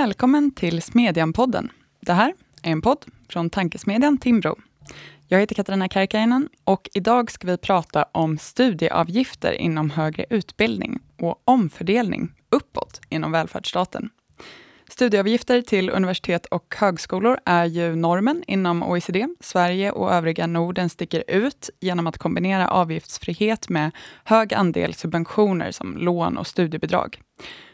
Välkommen till Smedjan-podden. Det här är en podd från tankesmedjan Timbro. Jag heter Katarina Karkainen och idag ska vi prata om studieavgifter inom högre utbildning och omfördelning uppåt inom välfärdsstaten. Studieavgifter till universitet och högskolor är ju normen inom OECD. Sverige och övriga Norden sticker ut genom att kombinera avgiftsfrihet med hög andel subventioner som lån och studiebidrag.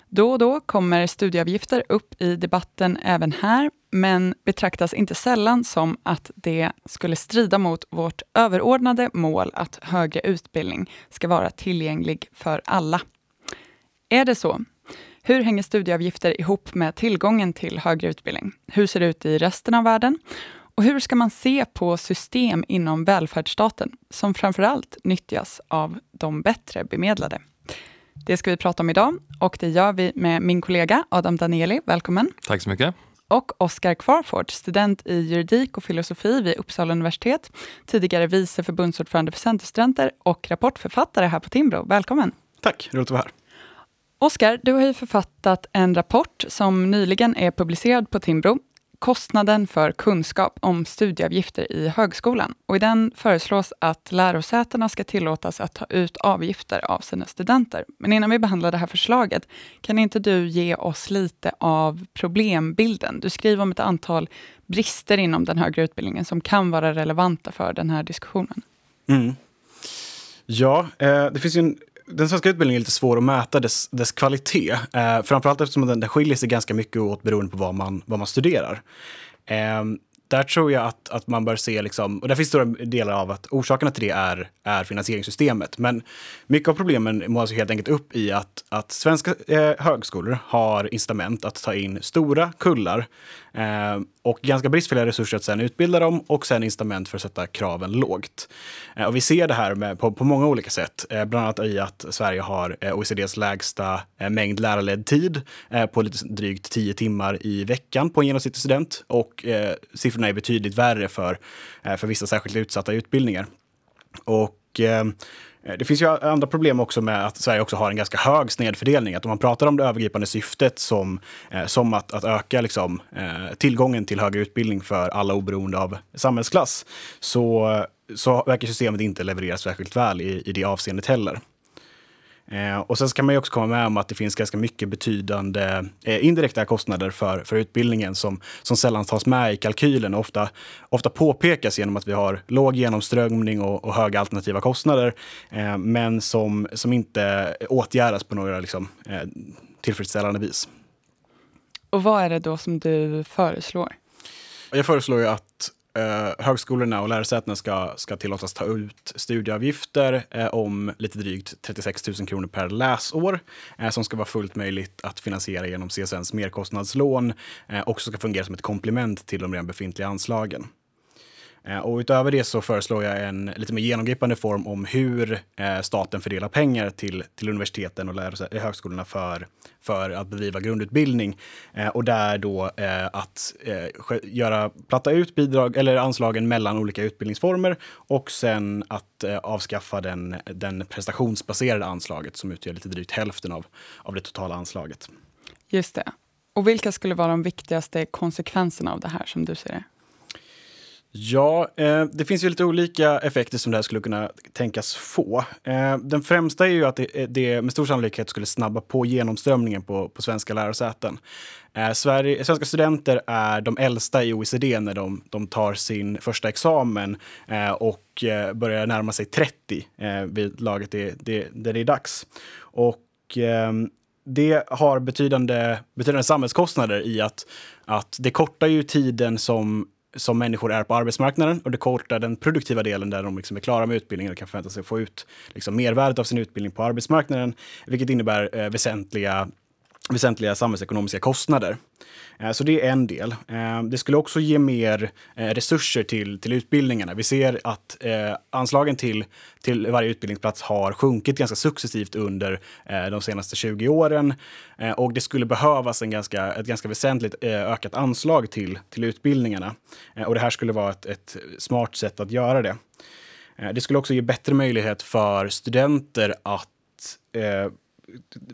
Då och då kommer studieavgifter upp i debatten även här, men betraktas inte sällan som att det skulle strida mot vårt överordnade mål att högre utbildning ska vara tillgänglig för alla. Är det så? Hur hänger studieavgifter ihop med tillgången till högre utbildning? Hur ser det ut i resten av världen? Och hur ska man se på system inom välfärdsstaten som framför allt nyttjas av de bättre bemedlade? Det ska vi prata om idag och det gör vi med min kollega Adam Danieli. Välkommen. Tack så mycket. Och Oskar Kvarfort, student i juridik och filosofi vid Uppsala universitet, tidigare vice förbundsordförande för Centerstudenter och rapportförfattare här på Timbro. Välkommen. Tack, roligt att vara här. Oskar, du har ju författat en rapport som nyligen är publicerad på Timbro kostnaden för kunskap om studieavgifter i högskolan. Och I den föreslås att lärosätena ska tillåtas att ta ut avgifter av sina studenter. Men innan vi behandlar det här förslaget, kan inte du ge oss lite av problembilden? Du skriver om ett antal brister inom den högre utbildningen som kan vara relevanta för den här diskussionen. Mm. Ja, eh, det finns ju en den svenska utbildningen är lite svår att mäta dess, dess kvalitet. Eh, framförallt eftersom den, den skiljer sig ganska mycket åt beroende på vad man, vad man studerar. Eh, där tror jag att, att man bör se, liksom, och där finns stora delar av att orsakerna till det är, är finansieringssystemet. Men mycket av problemen målas alltså helt enkelt upp i att, att svenska eh, högskolor har incitament att ta in stora kullar eh, och ganska bristfälliga resurser att sen utbilda dem och sen incitament för att sätta kraven lågt. Eh, och vi ser det här med, på, på många olika sätt, eh, bland annat i att Sverige har eh, OECDs lägsta eh, mängd lärarledd tid eh, på lite drygt 10 timmar i veckan på en genomsnittlig student och siffrorna är betydligt värre för, för vissa särskilt utsatta utbildningar. Och ehm, Eh, det finns ju andra problem också med att Sverige också har en ganska hög snedfördelning. Att om man pratar om det övergripande syftet som, eh, som att, att öka liksom, eh, tillgången till högre utbildning för alla oberoende av samhällsklass så, så verkar systemet inte leverera särskilt väl i, i det avseendet heller. Eh, och sen kan man ju också komma med om att det finns ganska mycket betydande eh, indirekta kostnader för, för utbildningen som, som sällan tas med i kalkylen och ofta, ofta påpekas genom att vi har låg genomströmning och, och höga alternativa kostnader, eh, men som, som inte åtgärdas på några liksom, eh, tillfredsställande vis. Och vad är det då som du föreslår? Jag föreslår ju att eh, högskolorna och lärosätena ska, ska tillåtas ta ut studieavgifter eh, om lite drygt 36 000 kronor per läsår eh, som ska vara fullt möjligt att finansiera genom CSNs merkostnadslån eh, och ska fungera som ett komplement till de redan befintliga anslagen. Eh, och utöver det så föreslår jag en lite mer genomgripande form om hur eh, staten fördelar pengar till, till universiteten och eh, högskolorna för, för att bedriva grundutbildning. Och där då att göra, platta ut bidrag eller anslagen mellan olika utbildningsformer och sen att avskaffa den, den prestationsbaserade anslaget som utgör lite drygt hälften av, av det totala anslaget. Just det. Och vilka skulle vara de viktigaste konsekvenserna av det här som du ser det? Ja, eh, det finns ju lite olika effekter som det här skulle kunna tänkas få. Eh, den främsta är ju att det, eh, det, med stor sannolikhet skulle snabba på genomströmningen på, på svenska lärosäten. Eh, Sverige, svenska studenter är de äldsta i OECD när de, de tar sin första examen eh, och eh, börjar närma sig 30 eh, vid laget det, det, där det är dags. Och eh, det har betydande, betydande samhällskostnader i att, att det kortar ju tiden som som människor är på arbetsmarknaden och det kortar den produktiva delen där de liksom är klara med utbildningen och kan förvänta sig att få ut liksom mervärdet av sin utbildning på arbetsmarknaden, vilket innebär eh, väsentliga väsentliga samhällsekonomiska kostnader. Eh, så det är en del. Eh, det skulle också ge mer eh, resurser till, till utbildningarna. Vi ser att anslagen till, till varje utbildningsplats har sjunkit ganska successivt under de senaste 20 åren. Och det skulle behövas en ganska, ett ganska väsentligt ökat anslag till, till utbildningarna. Och det här skulle vara ett, ett smart sätt att göra det. Det skulle också ge bättre möjlighet för studenter att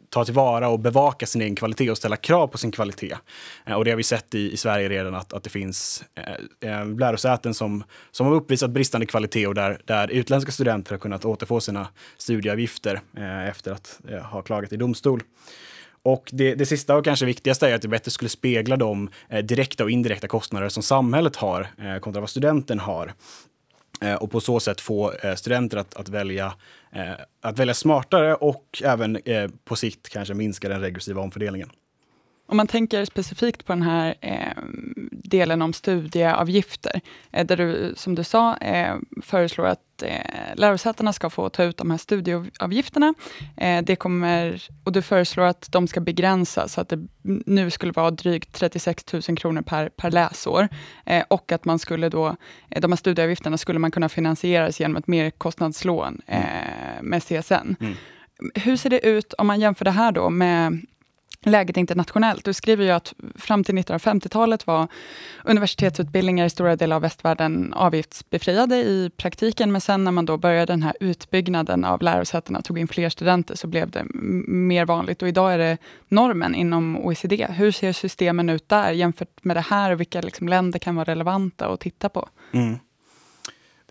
ta tillvara och bevaka sin egen kvalitet och ställa krav på sin kvalitet. Eh, och det har vi sett i, i Sverige redan att, att det finns eh, eh, lärosäten som, som har uppvisat bristande kvalitet och där, där utländska studenter har kunnat återfå sina studieavgifter eh, efter att eh, ha klagat i domstol. Och det, det sista och kanske viktigaste är att det bättre skulle spegla de eh, direkta och indirekta kostnader som samhället har eh, kontra vad studenten har. Eh, och på så sätt få eh, studenter att, att, välja, Eh, att välja smartare och även eh, på sikt kanske minska den regressiva omfördelningen. Om man tänker specifikt på den här eh, delen om studieavgifter, eh, där du som du sa eh, föreslår att eh, lärosätena ska få ta ut de här studieavgifterna. Eh, det kommer, och du föreslår att de ska begränsas, så att det nu skulle vara drygt 36 000 kronor per, per läsår. Eh, och att man skulle då, eh, de här studieavgifterna skulle man kunna finansieras genom ett merkostnadslån eh, med CSN. Mm. Hur ser det ut om man jämför det här då med läget internationellt. Du skriver ju att fram till 1950-talet var universitetsutbildningar i stora delar av västvärlden avgiftsbefriade i praktiken, men sen när man då började den här utbyggnaden av lärosätena, tog in fler studenter, så blev det mer vanligt. Och idag är det normen inom OECD. Hur ser systemen ut där jämfört med det här och vilka liksom länder kan vara relevanta att titta på? Mm.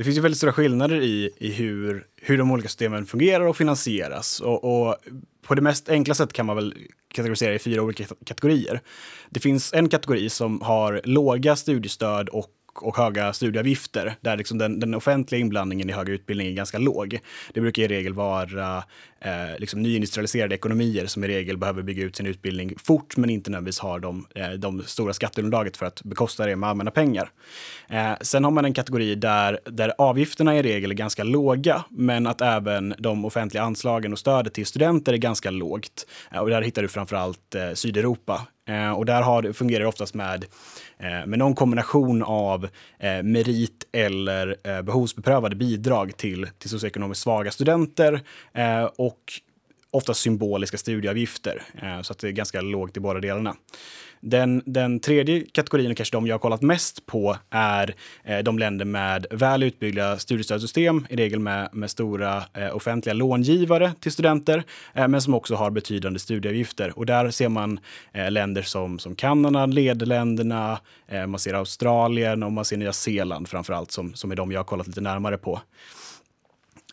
Det finns ju väldigt stora skillnader i, i hur, hur de olika systemen fungerar och finansieras. Och, och på det mest enkla sättet kan man väl kategorisera i fyra olika kategorier. Det finns en kategori som har låga studiestöd och och höga studieavgifter där liksom den, den offentliga inblandningen i högre utbildning är ganska låg. Det brukar i regel vara eh, liksom nyindustrialiserade ekonomier som i regel behöver bygga ut sin utbildning fort men inte nödvändigtvis har de, eh, de stora skatteunderlaget för att bekosta det med allmänna pengar. Eh, sen har man en kategori där, där avgifterna i regel är ganska låga men att även de offentliga anslagen och stödet till studenter är ganska lågt. Eh, och där hittar du framförallt eh, Sydeuropa eh, och där har, fungerar det oftast med, eh, med någon kombination av eh, merit eller eh, behovsbeprövade bidrag till, till socioekonomiskt svaga studenter eh, och ofta symboliska studieavgifter. Eh, så att det är ganska lågt i båda delarna. Den, den tredje kategorin, och kanske de jag har kollat mest på, är eh, de länder med väl utbyggda studiestödssystem, i regel med, med stora eh, offentliga långivare till studenter, men som också har betydande studieavgifter. Och där ser man länder som, som Kanada, Nederländerna, man ser Australien och man ser Nya Zeeland framför allt, som, som är de jag har kollat lite närmare på.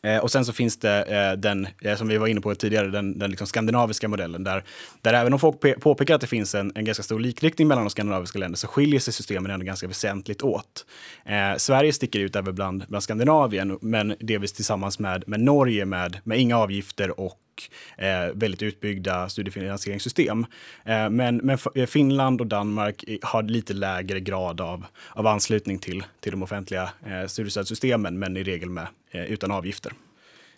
Eh, och sen så finns det eh, den, eh, som vi var inne på tidigare, den, den liksom skandinaviska modellen där, där även om folk påpekar att det finns en, en ganska stor likriktning mellan de skandinaviska länderna så skiljer sig systemen ändå ganska väsentligt åt. Eh, Sverige sticker ut även bland, bland Skandinavien, men delvis tillsammans med, med Norge med, med inga avgifter och eh, väldigt utbyggda studiefinansieringssystem. Eh, men, men eh, Finland och Danmark har lite lägre grad av, av anslutning till, till de offentliga eh, studiestödssystemen, men i regel med, eh, utan avgifter.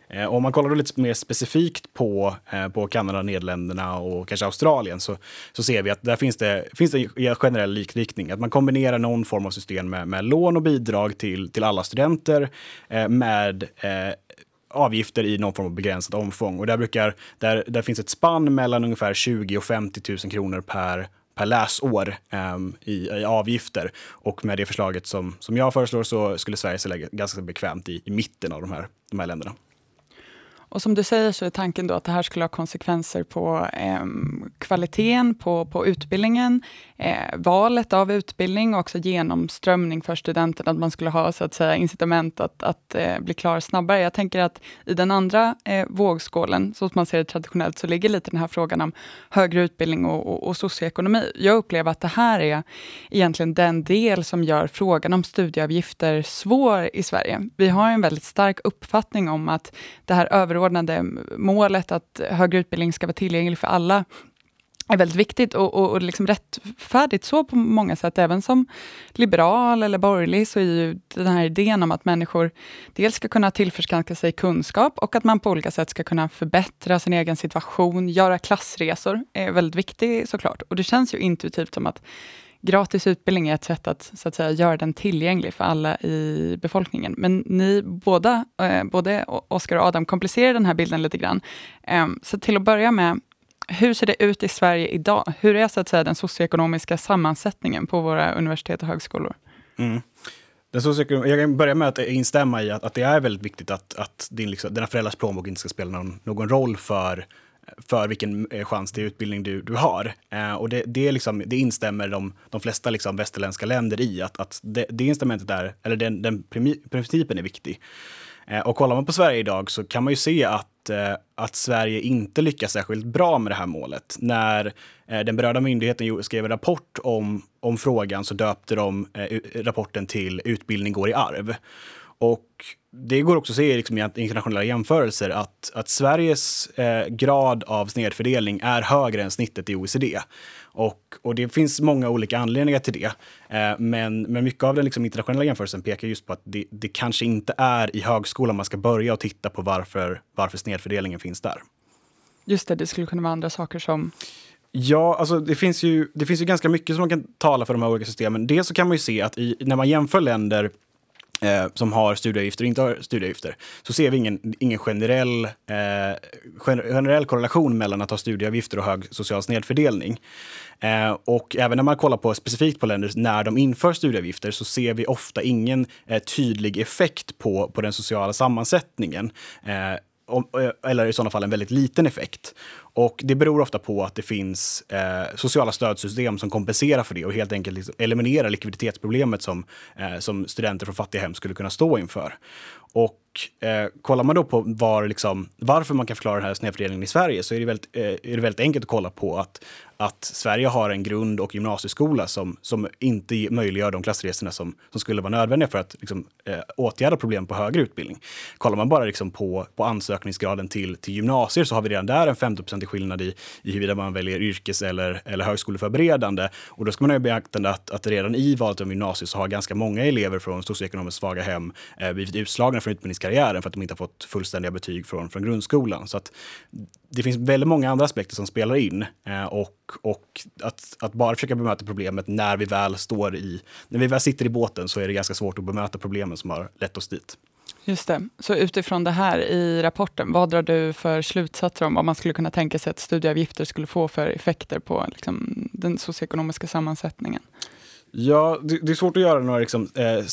Eh, om man kollar då lite mer specifikt på, eh, på Kanada, Nederländerna och kanske Australien så, så ser vi att där finns det, finns det en generell likriktning. Att man kombinerar någon form av system med, med lån och bidrag till, till alla studenter med avgifter i någon form av begränsat omfång. Och där, brukar, där, där finns ett spann mellan ungefär 20 och 50 000 kronor per per läsår um, i, i, avgifter. Och med det förslaget som, som jag föreslår så skulle Sverige sig ganska bekvämt i, i mitten av de här, de här länderna. Och som du säger så är tanken då att det här skulle ha konsekvenser på eh, kvaliteten på, på utbildningen, eh, valet av utbildning och också genomströmning för studenterna, att man skulle ha så att säga incitament att, att eh, bli klar snabbare. Jag tänker att i den andra eh, vågskålen, så som man ser det traditionellt, så ligger lite den här frågan om högre utbildning och, och, och socioekonomi. Jag upplever att det här är egentligen den del som gör frågan om studieavgifter svår i Sverige. Vi har en väldigt stark uppfattning om att det här över överordnade målet att högre utbildning ska vara tillgänglig för alla är väldigt viktigt och, och, och liksom rättfärdigt så på många sätt. Även som liberal eller borgerlig så är ju den här idén om att människor dels ska kunna tillförskanska sig kunskap och att man på olika sätt ska kunna förbättra sin egen situation, göra klassresor, är väldigt viktig såklart. Och det känns ju intuitivt som att gratis utbildning är ett sätt att, så att säga, göra den tillgänglig för alla i befolkningen. Men ni båda, eh, både Oskar och Adam, komplicerar den här bilden lite grann. Eh, så till att börja med, hur ser det ut i Sverige idag? Hur är så att säga, den socioekonomiska sammansättningen på våra universitet och högskolor? Mm. Den jag kan börja med att instämma i att, att det är väldigt viktigt att, att din, liksom, dina föräldrars plånbok inte ska spela någon, någon roll för för vilken eh, chans till utbildning du, du har. Eh, och det, det, liksom, det instämmer de, de flesta liksom västerländska länder i, att, att det, det instrumentet är, eller den, den principen är viktig. Eh, och kollar man på Sverige idag så kan man ju se att, eh, att Sverige inte lyckas särskilt bra med det här målet. När eh, den berörda myndigheten skrev en rapport om, om frågan så döpte de eh, rapporten till Utbildning går i arv. Och det går också att se liksom, i internationella jämförelser att, att Sveriges eh, grad av snedfördelning är högre än snittet i OECD. Och, och det finns många olika anledningar till det. Eh, men, men mycket av den liksom, internationella jämförelsen pekar just på att det, det kanske inte är i högskolan man ska börja och titta på varför, varför snedfördelningen finns där. Just det, det skulle kunna vara andra saker som Ja, alltså det finns, ju, det finns ju ganska mycket som man kan tala för de här olika systemen. Dels så kan man ju se att i, när man jämför länder eh, som har studieavgifter och inte har studieavgifter, så ser vi ingen, ingen generell, eh, generell korrelation mellan att ha studieavgifter och hög social snedfördelning. Eh, och även när man kollar på specifikt på länder när de inför studieavgifter så ser vi ofta ingen eh, tydlig effekt på, på den sociala sammansättningen. Eh, eh eller i sådana fall en väldigt liten effekt. Och det beror ofta på att det finns eh, sociala stödsystem som kompenserar för det och helt enkelt liksom eliminerar likviditetsproblemet som, eh, som studenter från fattiga hem skulle kunna stå inför. Och eh, kollar man då på var, liksom, varför man kan förklara den här snedfördelningen i Sverige så är det väldigt, eh, är det väldigt enkelt att kolla på att, att Sverige har en grund och gymnasieskola som, som inte möjliggör de klassresorna som, som skulle vara nödvändiga för att liksom, eh, åtgärda problem på högre utbildning. Kollar man bara liksom på, på ansökningsgraden till, till gymnasier så har vi redan där en 50 skillnad i, i huruvida man väljer yrkes eller, eller högskoleförberedande. Och då ska man ha i beaktande att, att redan i valet av gymnasiet så har ganska många elever från socioekonomiskt svaga hem eh, blivit utslagna från utbildningskarriären för att de inte har fått fullständiga betyg från, från grundskolan. Så att det finns väldigt många andra aspekter som spelar in. Eh, och och att, att bara försöka bemöta problemet när vi väl står i, när vi väl sitter i båten så är det ganska svårt att bemöta problemen som har lett oss dit. Just det. Så utifrån det här i rapporten, vad drar du för slutsatser om vad man skulle kunna tänka sig att studieavgifter skulle få för effekter på liksom, den socioekonomiska sammansättningen? Ja, det, det, är svårt att göra några liksom, eh,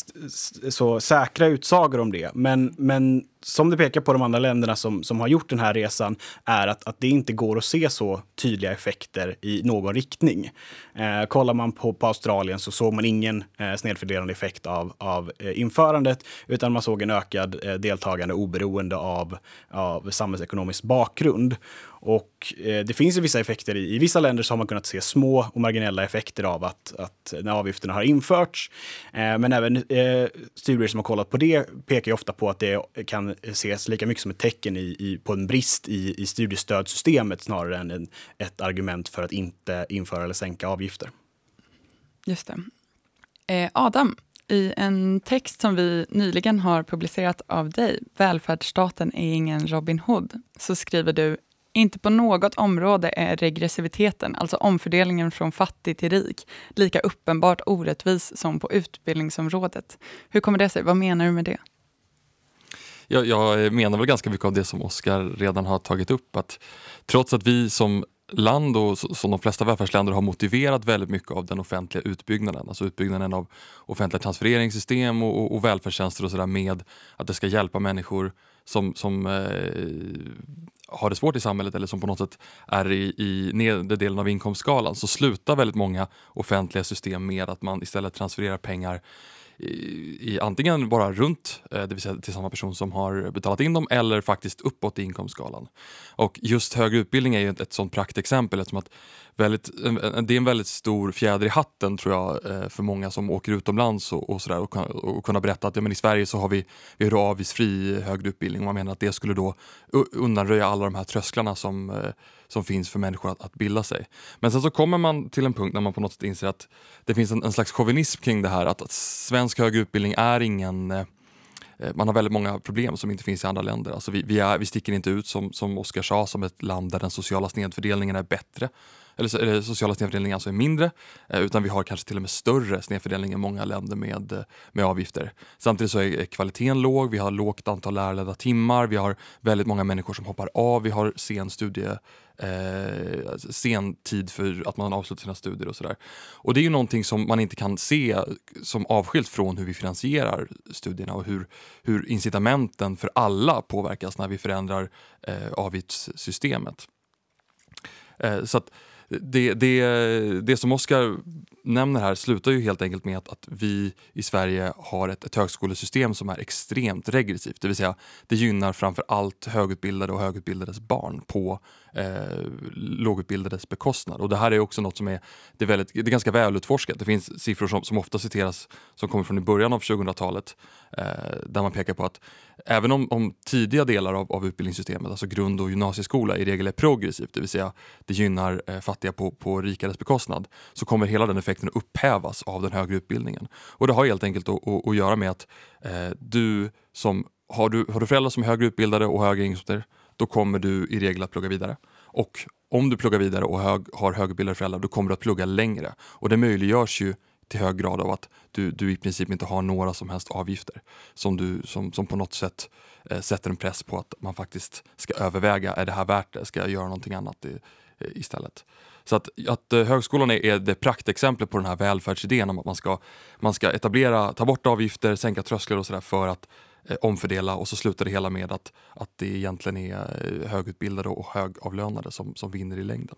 så säkra utsagor om det. Men, men som det pekar på de andra länderna som, som har gjort den här resan är att, att det inte går att se så tydliga effekter i någon riktning. Eh, kollar man på, på Australien så såg man ingen eh, snedfördelande effekt av, av eh, införandet utan man såg en ökad eh, deltagande oberoende av, av samhällsekonomisk bakgrund. Och eh, det finns ju vissa effekter i, i vissa länder så har man kunnat se små och marginella effekter av att, att när avgifterna har införts. Eh, men även eh, studier som har kollat på det pekar ju ofta på att det kan ses lika mycket som ett tecken i, i på en brist i, i studiestödssystemet snarare än en, ett argument för att inte införa eller sänka avgifter. Just det. Eh, Adam, i en text som vi nyligen har publicerat av dig, Välfärdsstaten är ingen Robin Hood, så skriver du inte på något område är regressiviteten, alltså omfördelningen från fattig till rik, lika uppenbart orättvis som på utbildningsområdet. Hur kommer det sig? Vad menar du med det? Jag, jag menar väl ganska mycket av det som Oskar redan har tagit upp. Att trots att vi som land och som de flesta välfärdsländer har motiverat väldigt mycket av den offentliga utbyggnaden. Alltså utbyggnaden av offentliga transfereringssystem och, och, och välfärdstjänster och sådär med att det ska hjälpa människor som, som eh, har det svårt i samhället eller som på något sätt är i, i nedre delen av inkomstskalan så slutar väldigt många offentliga system med att man istället transfererar pengar i, i antingen bara runt, eh, det vill säga till samma person som har betalat in dem, eller faktiskt uppåt i inkomstskalan. Och just högre utbildning är ju ett, ett sånt praktexempel eftersom att väldigt, det är en väldigt stor fjäder i hatten tror jag eh, för många som åker utomlands och, och, sådär, och, och kunna berätta att ja, men i Sverige så har vi, vi har avgiftsfri högre utbildning och man menar att det skulle då undanröja alla de här trösklarna som, eh, som finns för människor att, att bilda sig. Men sen så kommer man till en punkt när man på något sätt inser att det finns en, en slags chauvinism kring det här att, att svensk högre utbildning är ingen eh, eh man har väldigt många problem som inte finns i andra länder. Alltså vi, vi, är, vi sticker inte ut som, som Oskar sa som ett land där den sociala snedfördelningen är bättre eller, eller sociala snedfördelningen alltså är mindre, eh, utan vi har kanske till och med större snedfördelning än många länder med, eh, med avgifter. Samtidigt så är kvaliteten låg, vi har lågt antal lärarledda timmar, vi har väldigt många människor som hoppar av, vi har sen studie eh, sen tid för att man avslutar sina studier och sådär. Och det är ju någonting som man inte kan se som avskilt från hur vi finansierar studierna och hur, hur incitamenten för alla påverkas när vi förändrar eh, avgiftssystemet. Eh, så att det, det, det som Oscar nämner här slutar ju helt enkelt med att, att vi i Sverige har ett, ett högskolesystem som är extremt regressivt. Det vill säga, det gynnar framför allt högutbildade och högutbildades barn på eh, lågutbildades bekostnad. Och det här är också något som är, det är, väldigt, det är ganska välutforskat. Det finns siffror som, som ofta citeras som kommer från i början av 2000-talet eh, där man pekar på att även om, om tidiga delar av, av utbildningssystemet, alltså grund och gymnasieskola, i regel är progressivt, det vill säga det gynnar eh, fattiga på, på rikares bekostnad, så kommer hela den effekten att upphävas av den högre utbildningen. Och det har helt enkelt att, att, att göra med att eh, du som har du, har du föräldrar som är högre utbildade och högre inkomster, då kommer du i regel att plugga vidare. Och om du pluggar vidare och hög, har högutbildade föräldrar, då kommer du att plugga längre. Och det möjliggörs ju till hög grad av att du, du i princip inte har några som helst avgifter som, du, som, som på något sätt eh, sätter en press på att man faktiskt ska överväga, är det här värt det? Ska jag göra någonting annat i, eh, istället? Så att, att eh, högskolan är, är det praktexemplet på den här välfärdsidén om att man ska, man ska etablera, ta bort avgifter, sänka trösklar och sådär för att eh, omfördela och så slutar det hela med att, att det egentligen är eh, högutbildade och högavlönade som, som vinner i längden.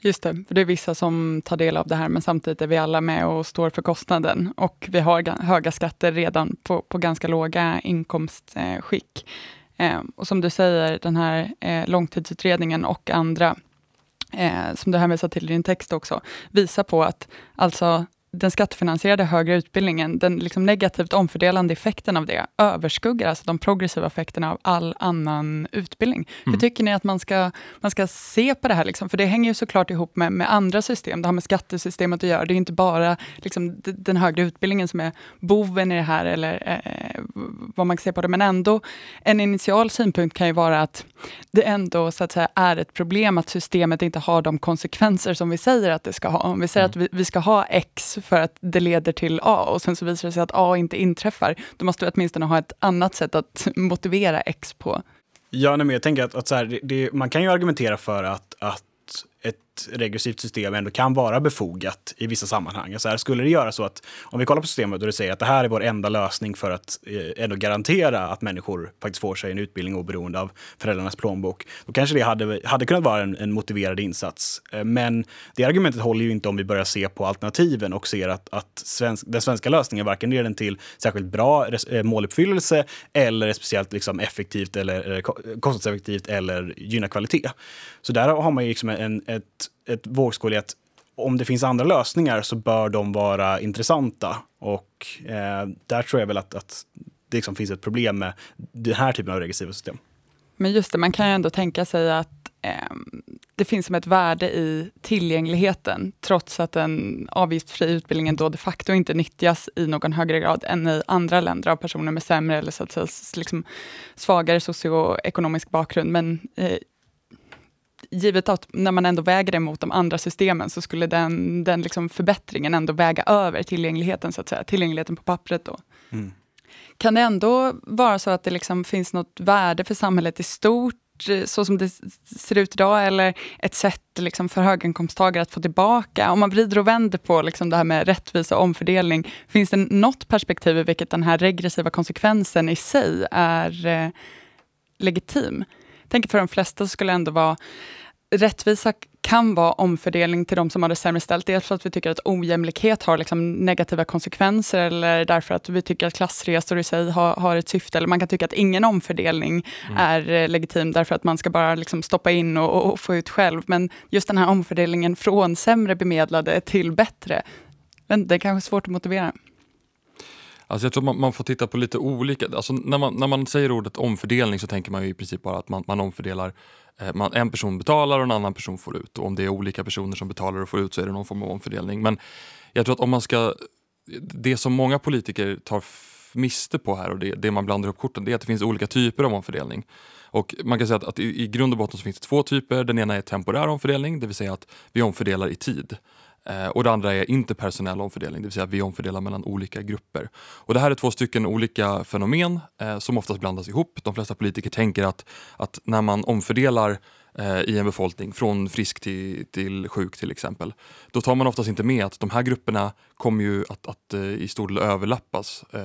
Just det, för det är vissa som tar del av det här, men samtidigt är vi alla med och står för kostnaden. Och vi har höga skatter redan på, på ganska låga inkomstskick. Eh, och som du säger, den här eh, långtidsutredningen och andra, eh, som du hänvisar till i din text också, visar på att alltså den skattefinansierade högre utbildningen, den liksom negativt omfördelande effekten av det, överskuggar alltså de progressiva effekterna av all annan utbildning. Mm. Hur tycker ni att man ska, man ska se på det här? Liksom? För det hänger ju såklart ihop med, med andra system. Det har med skattesystemet att göra. Det är inte bara liksom, den högre utbildningen som är boven i det här, eller eh, vad man kan se på det. Men ändå, en initial synpunkt kan ju vara att det ändå så att säga, är ett problem att systemet inte har de konsekvenser som vi säger att det ska ha. Om vi säger mm. att vi, vi ska ha X för att det leder till A och sen så visar det sig att A inte inträffar, då måste du åtminstone ha ett annat sätt att motivera X på. Ja, nej, men jag tänker att, att så här, det, man kan ju argumentera för att, att ett regressivt system ändå kan vara befogat i vissa sammanhang. Så här, skulle det göra så att om vi kollar på systemet och det säger att det här är vår enda lösning för att eh, ändå garantera att människor faktiskt får sig en utbildning oberoende av föräldrarnas plånbok, då kanske det hade, hade kunnat vara en, en motiverad insats. Eh, men det argumentet håller ju inte om vi börjar se på alternativen och ser att, att svensk, den svenska lösningen varken leder till särskilt bra res, eh, måluppfyllelse eller är speciellt liksom effektivt eller eh, kostnadseffektivt eller gynnar kvalitet. Så där har man ju liksom en, ett ett vågskål i att om det finns andra lösningar så bör de vara intressanta. Och eh, där tror jag väl att, att det liksom finns ett problem med den här typen av regressiva system. Men just det, man kan ju ändå tänka sig att eh, det finns som ett värde i tillgängligheten, trots att den avgiftsfria utbildningen då de facto inte nyttjas i någon högre grad än i andra länder av personer med sämre eller så att säga, liksom svagare socioekonomisk bakgrund. Men eh, givet att när man ändå väger det mot de andra systemen, så skulle den, den liksom förbättringen ändå väga över tillgängligheten, så att säga. Tillgängligheten på pappret då. Mm. Kan det ändå vara så att det liksom finns något värde för samhället i stort, eh, så som det ser ut idag, eller ett sätt liksom för höginkomsttagare att få tillbaka? Om man vrider och vänder på liksom det här med rättvisa och omfördelning, finns det något perspektiv i vilket den här regressiva konsekvensen i sig är eh, legitim? Tänker för de flesta skulle ändå vara rättvisa kan vara omfördelning till de som har det sämre ställt. Dels för att vi tycker att ojämlikhet har liksom negativa konsekvenser eller därför att vi tycker att klassresor i sig har, har ett syfte. Eller man kan tycka att ingen omfördelning mm. är eh, legitim därför att man ska bara liksom stoppa in och, och, få ut själv. Men just den här omfördelningen från sämre bemedlade till bättre, det är kanske svårt att motivera. Alltså jag tror man, man, får titta på lite olika, alltså när, man, när man säger ordet omfördelning så tänker man ju i princip bara att man, man omfördelar Eh, man, en person betalar och en annan person får ut. Och om det är olika personer som betalar och får ut så är det någon form av omfördelning. Men jag tror att om man ska... Det som många politiker tar miste på här och det, det man blandar upp korten, det är att det finns olika typer av omfördelning. Och man kan säga att, att i, i grund och botten så finns det två typer. Den ena är temporär omfördelning, det vill säga att vi omfördelar i tid. Eh, och det andra är interpersonell omfördelning, det vill säga att vi omfördelar mellan olika grupper. Och det här är två stycken olika fenomen eh, som oftast blandas ihop. De flesta politiker tänker att, att när man omfördelar eh, i en befolkning från frisk till, till sjuk till exempel, då tar man oftast inte med att de här grupperna kommer ju att, att eh, i stor del överlappas eh,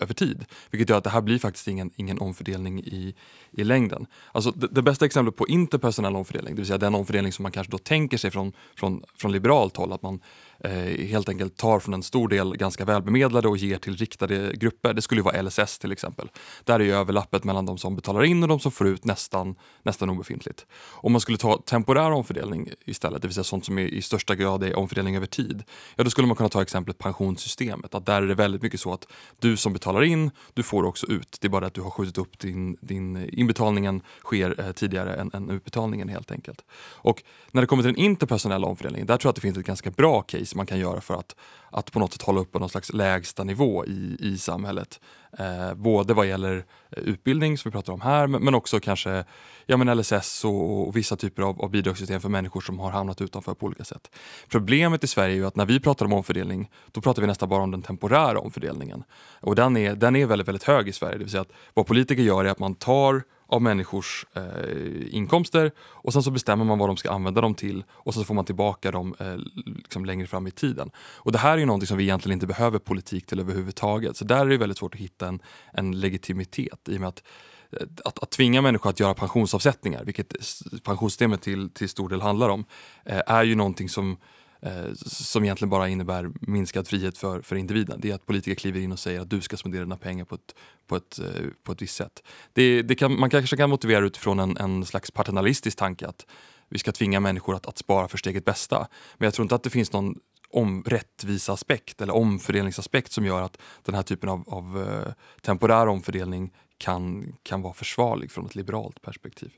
över tid. Vilket gör att det här blir faktiskt ingen, ingen omfördelning i, i längden. Alltså det, det, bästa exemplet på interpersonell omfördelning, det vill säga den omfördelning som man kanske då tänker sig från, från, från liberalt håll, att man eh, helt enkelt tar från en stor del ganska välbemedlade och ger till riktade grupper. Det skulle vara LSS till exempel. Där är ju överlappet mellan de som betalar in och de som får ut nästan, nästan obefintligt. Om man skulle ta temporär omfördelning istället, det vill säga sånt som i, i största grad är omfördelning över tid, ja då skulle man kunna ta exemplet pensionssystemet. Att där är det väldigt mycket så att du som betalar in, du får också ut. Det är bara att du har skjutit upp din, din inbetalningen sker eh, tidigare än, än utbetalningen helt enkelt. Och när det kommer till den interpersonella omfördelningen, där tror jag att det finns ett ganska bra case man kan göra för att, att på något sätt hålla uppe någon slags lägsta nivå i, i samhället. Eh, både vad gäller eh, utbildning som vi pratar om här men, men också kanske ja, men LSS och, och vissa typer av, av, bidragssystem för människor som har hamnat utanför på olika sätt. Problemet i Sverige är ju att när vi pratar om omfördelning då pratar vi nästan bara om den temporära omfördelningen. Och den är, den är väldigt, väldigt hög i Sverige. Det vill säga att vad politiker gör är att man tar av människors eh, inkomster och sen så bestämmer man vad de ska använda dem till och så får man tillbaka dem eh, liksom längre fram i tiden. Och Det här är ju någonting som vi egentligen inte behöver politik till överhuvudtaget. Så där är det väldigt svårt att hitta en, en legitimitet i och med att eh, att, att tvinga människor att göra pensionsavsättningar, vilket pensionssystemet till, till stor del handlar om, eh, är ju någonting som eh, som egentligen bara innebär minskad frihet för, för individen. Det är att politiker kliver in och säger att du ska spendera dina pengar på ett, på ett, eh, på ett visst sätt. Det, det kan, man kanske kan motivera utifrån en, en slags paternalistisk tanke att vi ska tvinga människor att, att spara för steget bästa. Men jag tror inte att det finns någon om rättvisa aspekt eller omfördelningsaspekt som gör att den här typen av, av eh, temporär omfördelning kan, kan vara försvarlig från ett liberalt perspektiv.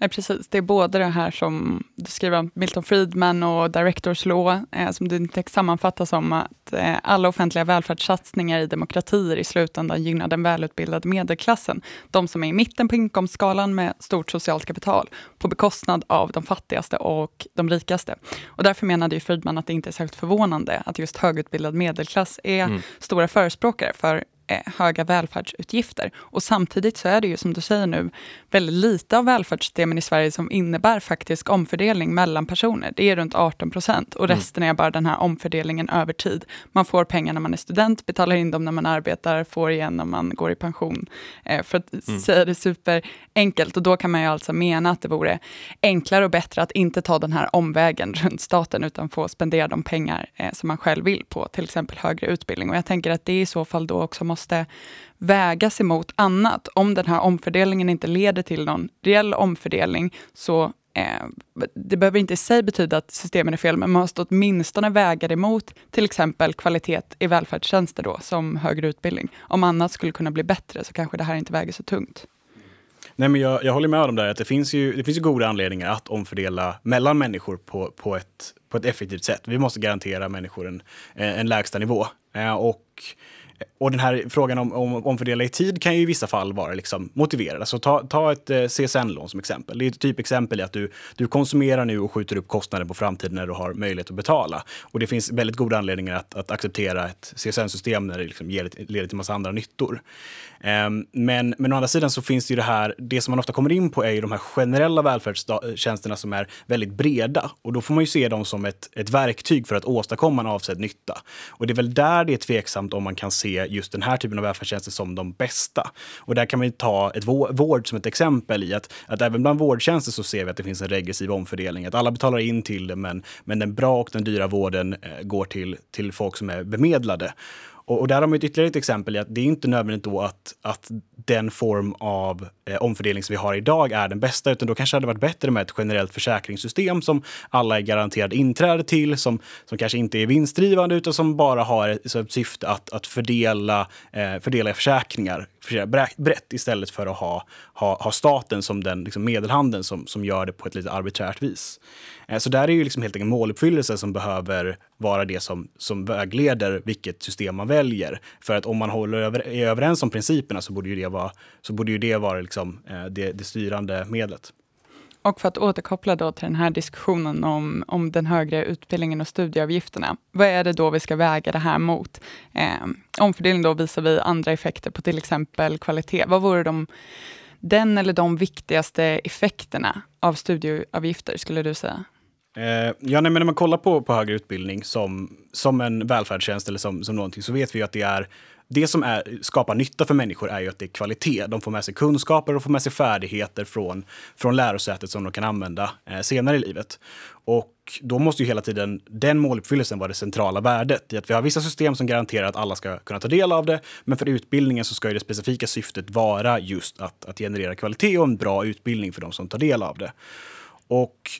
Nej, precis. Det är både det här som du skriver om Milton Friedman och Directors Law, eh, som din text sammanfattar som att eh, alla offentliga välfärdssatsningar i demokratier i slutändan gynnar den välutbildade medelklassen. De som är i mitten på inkomstskalan med stort socialt kapital, på bekostnad av de fattigaste och de rikaste. Och därför menade ju Friedman att det inte är särskilt förvånande att just högutbildad medelklass är mm. stora förespråkare för höga välfärdsutgifter. Och samtidigt så är det ju som du säger nu väldigt lite av välfärdssystemen i Sverige som innebär faktisk omfördelning mellan personer. Det är runt 18 procent och mm. resten är bara den här omfördelningen över tid. Man får pengar när man är student, betalar in dem när man arbetar, får igen när man går i pension. Eh, för att mm. säga det superenkelt och då kan man ju alltså mena att det vore enklare och bättre att inte ta den här omvägen runt staten utan få spendera de pengar eh, som man själv vill på till exempel högre utbildning. Och jag tänker att det i så fall då också måste måste vägas emot annat. Om den här omfördelningen inte leder till någon reell omfördelning så eh, det behöver inte i sig betyda att systemen är fel, men man måste åtminstone väga det mot till exempel kvalitet i välfärdstjänster då, som högre utbildning. Om annat skulle kunna bli bättre så kanske det här inte väger så tungt. Nej, men jag, jag håller med om det att det finns, ju, det finns ju goda anledningar att omfördela mellan människor på, på, ett, på ett effektivt sätt. Vi måste garantera människor en, en lägsta nivå. Eh, och och den här frågan om, om omfördela i tid kan ju i vissa fall vara liksom motiverad. Alltså ta, ta ett eh, CSN-lån som exempel. Det är ett typexempel i att du, du konsumerar nu och skjuter upp kostnader på framtiden när du har möjlighet att betala. Och det finns väldigt goda anledningar att, att acceptera ett CSN-system när det liksom ger, leder till massa andra nyttor. Ehm, men, men å andra sidan så finns det ju det här, det som man ofta kommer in på är ju de här generella välfärdstjänsterna som är väldigt breda. Och då får man ju se dem som ett, ett verktyg för att åstadkomma en avsedd nytta. Och det är väl där det är tveksamt om man kan se just den här typen av välfärdstjänster som de bästa. Och där kan man ta ett vård som ett exempel i att, att även bland vårdtjänster så ser vi att det finns en regressiv omfördelning. Att alla betalar in till det, men, men den bra och den dyra vården eh, går till, till folk som är bemedlade. Och, och, där har man ett ytterligare ett exempel i att det är inte nödvändigt då att, att den form av eh, omfördelning som vi har idag är den bästa, utan då kanske det hade varit bättre med ett generellt försäkringssystem som alla är garanterade inträde till, som, som kanske inte är vinstdrivande utan som bara har ett, ett syfte att, att fördela, eh, fördela försäkringar brett istället för att ha, ha, ha staten som den liksom medelhanden som, som gör det på ett lite arbiträrt vis. Eh, så där är ju liksom helt enkelt måluppfyllelse som behöver vara det som, som vägleder vilket system man väljer. För att om man håller över, är överens om principerna så borde ju det vara, så borde ju det, vara liksom, eh, det, det styrande medlet. Och för att återkoppla då till den här diskussionen om, om den högre utbildningen och studieavgifterna. Vad är det då vi ska väga det här mot? Eh, omfördelning då visar vi andra effekter på till exempel kvalitet. Vad vore de, den eller de viktigaste effekterna av studieavgifter skulle du säga? Eh, ja, nej, men när man kollar på, på högre utbildning som, som en välfärdstjänst eller som, som någonting så vet vi att det är det som är, skapar nytta för människor är ju att det är kvalitet. De får med sig kunskaper och får med sig färdigheter från, från lärosätet som de kan använda eh, senare i livet. Och då måste ju hela tiden den måluppfyllelsen vara det centrala värdet i att vi har vissa system som garanterar att alla ska kunna ta del av det. Men för utbildningen så ska ju det specifika syftet vara just att, att generera kvalitet och en bra utbildning för de som tar del av det. Och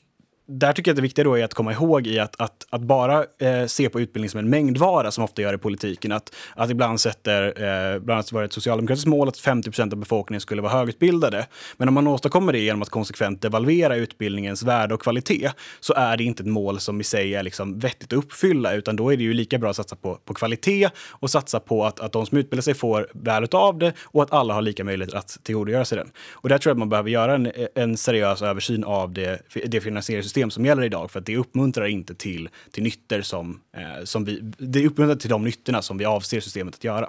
där tycker jag att det viktiga då är att komma ihåg i att, att, att bara eh, se på utbildning som en mängdvara som ofta gör i politiken. Att, att ibland sätter, eh, bland annat var det ett socialdemokratiskt mål att 50% av befolkningen skulle vara högutbildade. Men om man åstadkommer det genom att konsekvent devalvera utbildningens värde och kvalitet så är det inte ett mål som i sig är liksom vettigt att uppfylla utan då är det ju lika bra att satsa på, på kvalitet och satsa på att, att de som utbildar sig får väl av det och att alla har lika möjlighet att tillgodogöra sig den. Och där tror jag att man behöver göra en, en seriös översyn av det, det finansieringssystem system som gäller idag. För att det uppmuntrar inte till, till nyttor som, eh, som vi, det uppmuntrar till de nyttorna som vi avser systemet att göra.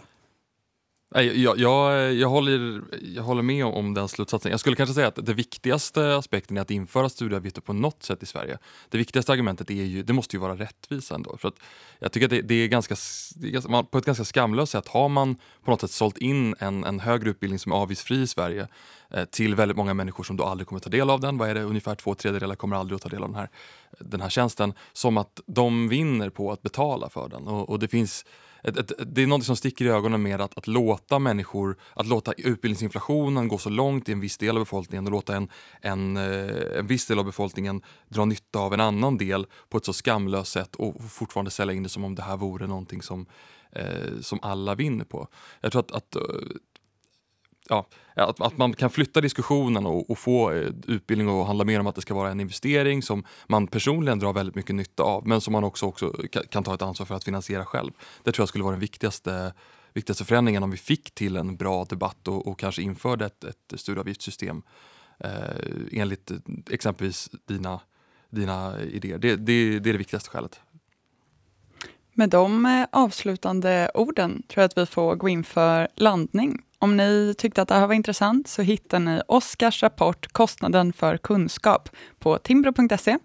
Jag, jag, jag, håller, jag håller med om den slutsatsen. Jag skulle kanske säga att det viktigaste aspekten är att införa studieavgifter på något sätt i Sverige. Det viktigaste argumentet är ju, det måste ju vara rättvisa ändå. För att jag tycker att det, det är ganska, på ett ganska skamlöst sätt har man på något sätt sålt in en, en högre utbildning som är avgiftsfri i Sverige eh, till väldigt många människor som då aldrig kommer ta del av den. Vad är det? Ungefär två tredjedelar kommer aldrig att ta del av den här, den här tjänsten. Som att de vinner på att betala för den. och, och det finns ett, ett, det är något som sticker i ögonen med att, att låta människor, att låta utbildningsinflationen gå så långt i en viss del av befolkningen och låta en, en, eh, en viss del av befolkningen dra nytta av en annan del på ett så skamlöst sätt och fortfarande sälja in det som om det här vore någonting som, eh, som alla vinner på. Jag tror att, att eh, ja, att, att man kan flytta diskussionen och, och, få eh, utbildning att handla mer om att det ska vara en investering som man personligen drar väldigt mycket nytta av men som man också, också kan ta ett ansvar för att finansiera själv. Det tror jag skulle vara den viktigaste, viktigaste förändringen om vi fick till en bra debatt och, och kanske införde ett, ett studieavgiftssystem eh, enligt eh, exempelvis dina, dina idéer. Det, det, det är det viktigaste skälet. Med de eh, avslutande orden tror jag att vi får gå in för landning. Om ni tyckte att det här var intressant så hittar ni Oskars rapport Kostnaden för kunskap på timbro.se.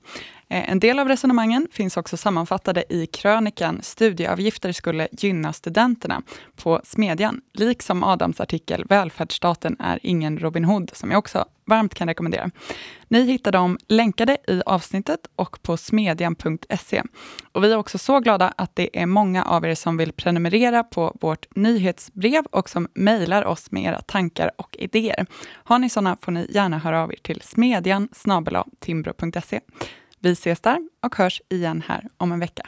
Eh, en del av resonemangen finns också sammanfattade i krönikan Studieavgifter skulle gynna studenterna på Smedjan, liksom Adams artikel Välfärdsstaten är ingen Robin Hood, som jag också varmt kan rekommendera. Ni hittar dem länkade i avsnittet och på smedjan.se. Och vi är också så glada att det är många av er som vill prenumerera på vårt nyhetsbrev och som mejlar oss med era tankar och idéer. Har ni sådana får ni gärna höra av er till smedjan timbro.se. Vi ses där och hörs igen här om en vecka.